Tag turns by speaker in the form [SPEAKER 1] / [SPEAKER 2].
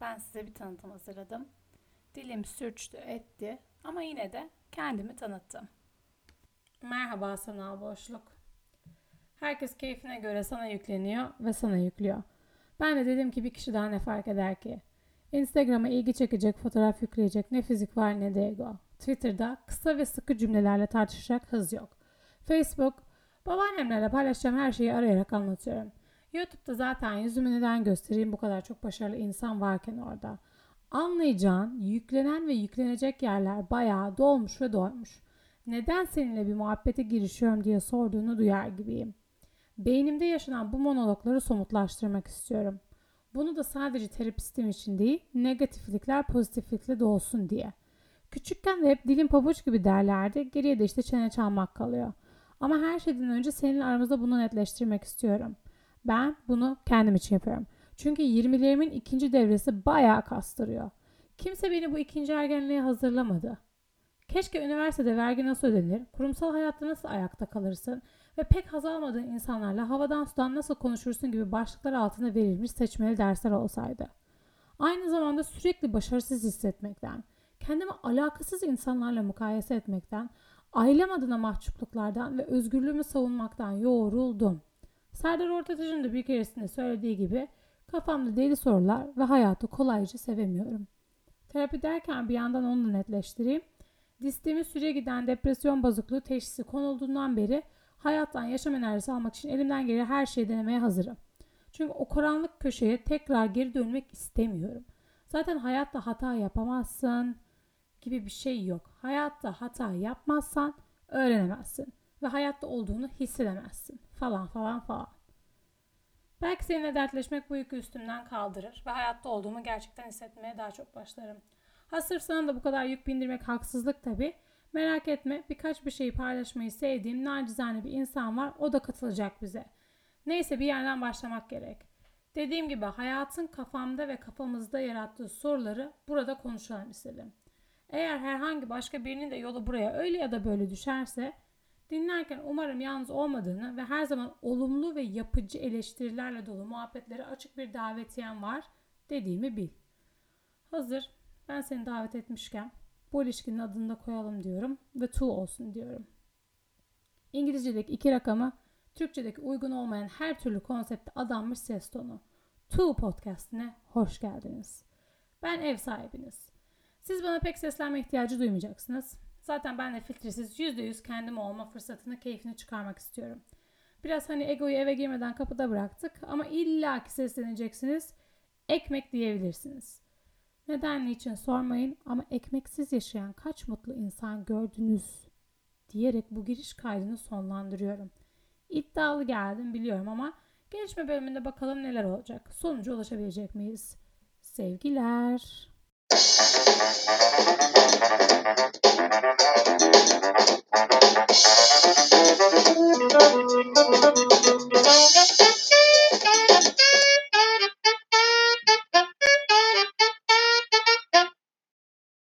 [SPEAKER 1] ben size bir tanıtım hazırladım. Dilim sürçtü etti ama yine de kendimi tanıttım. Merhaba sanal boşluk. Herkes keyfine göre sana yükleniyor ve sana yüklüyor. Ben de dedim ki bir kişi daha ne fark eder ki? Instagram'a ilgi çekecek fotoğraf yükleyecek ne fizik var ne de ego. Twitter'da kısa ve sıkı cümlelerle tartışacak hız yok. Facebook, babaannemlerle paylaşacağım her şeyi arayarak anlatıyorum. YouTube'da zaten yüzümü neden göstereyim bu kadar çok başarılı insan varken orada. Anlayacağın yüklenen ve yüklenecek yerler bayağı dolmuş ve doymuş. Neden seninle bir muhabbete girişiyorum diye sorduğunu duyar gibiyim. Beynimde yaşanan bu monologları somutlaştırmak istiyorum. Bunu da sadece terapistim için değil, negatiflikler pozitiflikle de olsun diye. Küçükken de hep dilim pabuç gibi derlerdi, geriye de işte çene çalmak kalıyor. Ama her şeyden önce seninle aramızda bunu netleştirmek istiyorum. Ben bunu kendim için yapıyorum. Çünkü 20'lerimin ikinci devresi bayağı kastırıyor. Kimse beni bu ikinci ergenliğe hazırlamadı. Keşke üniversitede vergi nasıl ödenir, kurumsal hayatta nasıl ayakta kalırsın ve pek haz almadığın insanlarla havadan sudan nasıl konuşursun gibi başlıklar altında verilmiş seçmeli dersler olsaydı. Aynı zamanda sürekli başarısız hissetmekten, kendimi alakasız insanlarla mukayese etmekten, ailem adına mahcupluklardan ve özgürlüğümü savunmaktan yoğruldum. Serdar Ortaç'ın da bir keresinde söylediği gibi kafamda deli sorular ve hayatı kolayca sevemiyorum. Terapi derken bir yandan onu da netleştireyim. Listemi süre giden depresyon bozukluğu teşhisi konulduğundan beri hayattan yaşam enerjisi almak için elimden gelen her şeyi denemeye hazırım. Çünkü o karanlık köşeye tekrar geri dönmek istemiyorum. Zaten hayatta hata yapamazsın gibi bir şey yok. Hayatta hata yapmazsan öğrenemezsin ve hayatta olduğunu hissedemezsin falan falan falan. Belki seninle dertleşmek bu yükü üstümden kaldırır ve hayatta olduğumu gerçekten hissetmeye daha çok başlarım. Ha sırf sana da bu kadar yük bindirmek haksızlık tabi. Merak etme birkaç bir şeyi paylaşmayı sevdiğim nacizane bir insan var o da katılacak bize. Neyse bir yerden başlamak gerek. Dediğim gibi hayatın kafamda ve kafamızda yarattığı soruları burada konuşalım istedim. Eğer herhangi başka birinin de yolu buraya öyle ya da böyle düşerse dinlerken umarım yalnız olmadığını ve her zaman olumlu ve yapıcı eleştirilerle dolu muhabbetlere açık bir davetiyen var dediğimi bil. Hazır ben seni davet etmişken bu ilişkinin adını da koyalım diyorum ve to olsun diyorum. İngilizce'deki iki rakamı Türkçedeki uygun olmayan her türlü konsepte adanmış ses tonu. To podcastine hoş geldiniz. Ben ev sahibiniz. Siz bana pek seslenme ihtiyacı duymayacaksınız. Zaten ben de filtresiz %100 kendim olma fırsatını, keyfini çıkarmak istiyorum. Biraz hani egoyu eve girmeden kapıda bıraktık ama illaki sesleneceksiniz. Ekmek diyebilirsiniz. Neden niçin sormayın ama ekmeksiz yaşayan kaç mutlu insan gördünüz diyerek bu giriş kaydını sonlandırıyorum. İddialı geldim biliyorum ama gelişme bölümünde bakalım neler olacak. Sonuca ulaşabilecek miyiz? Sevgiler.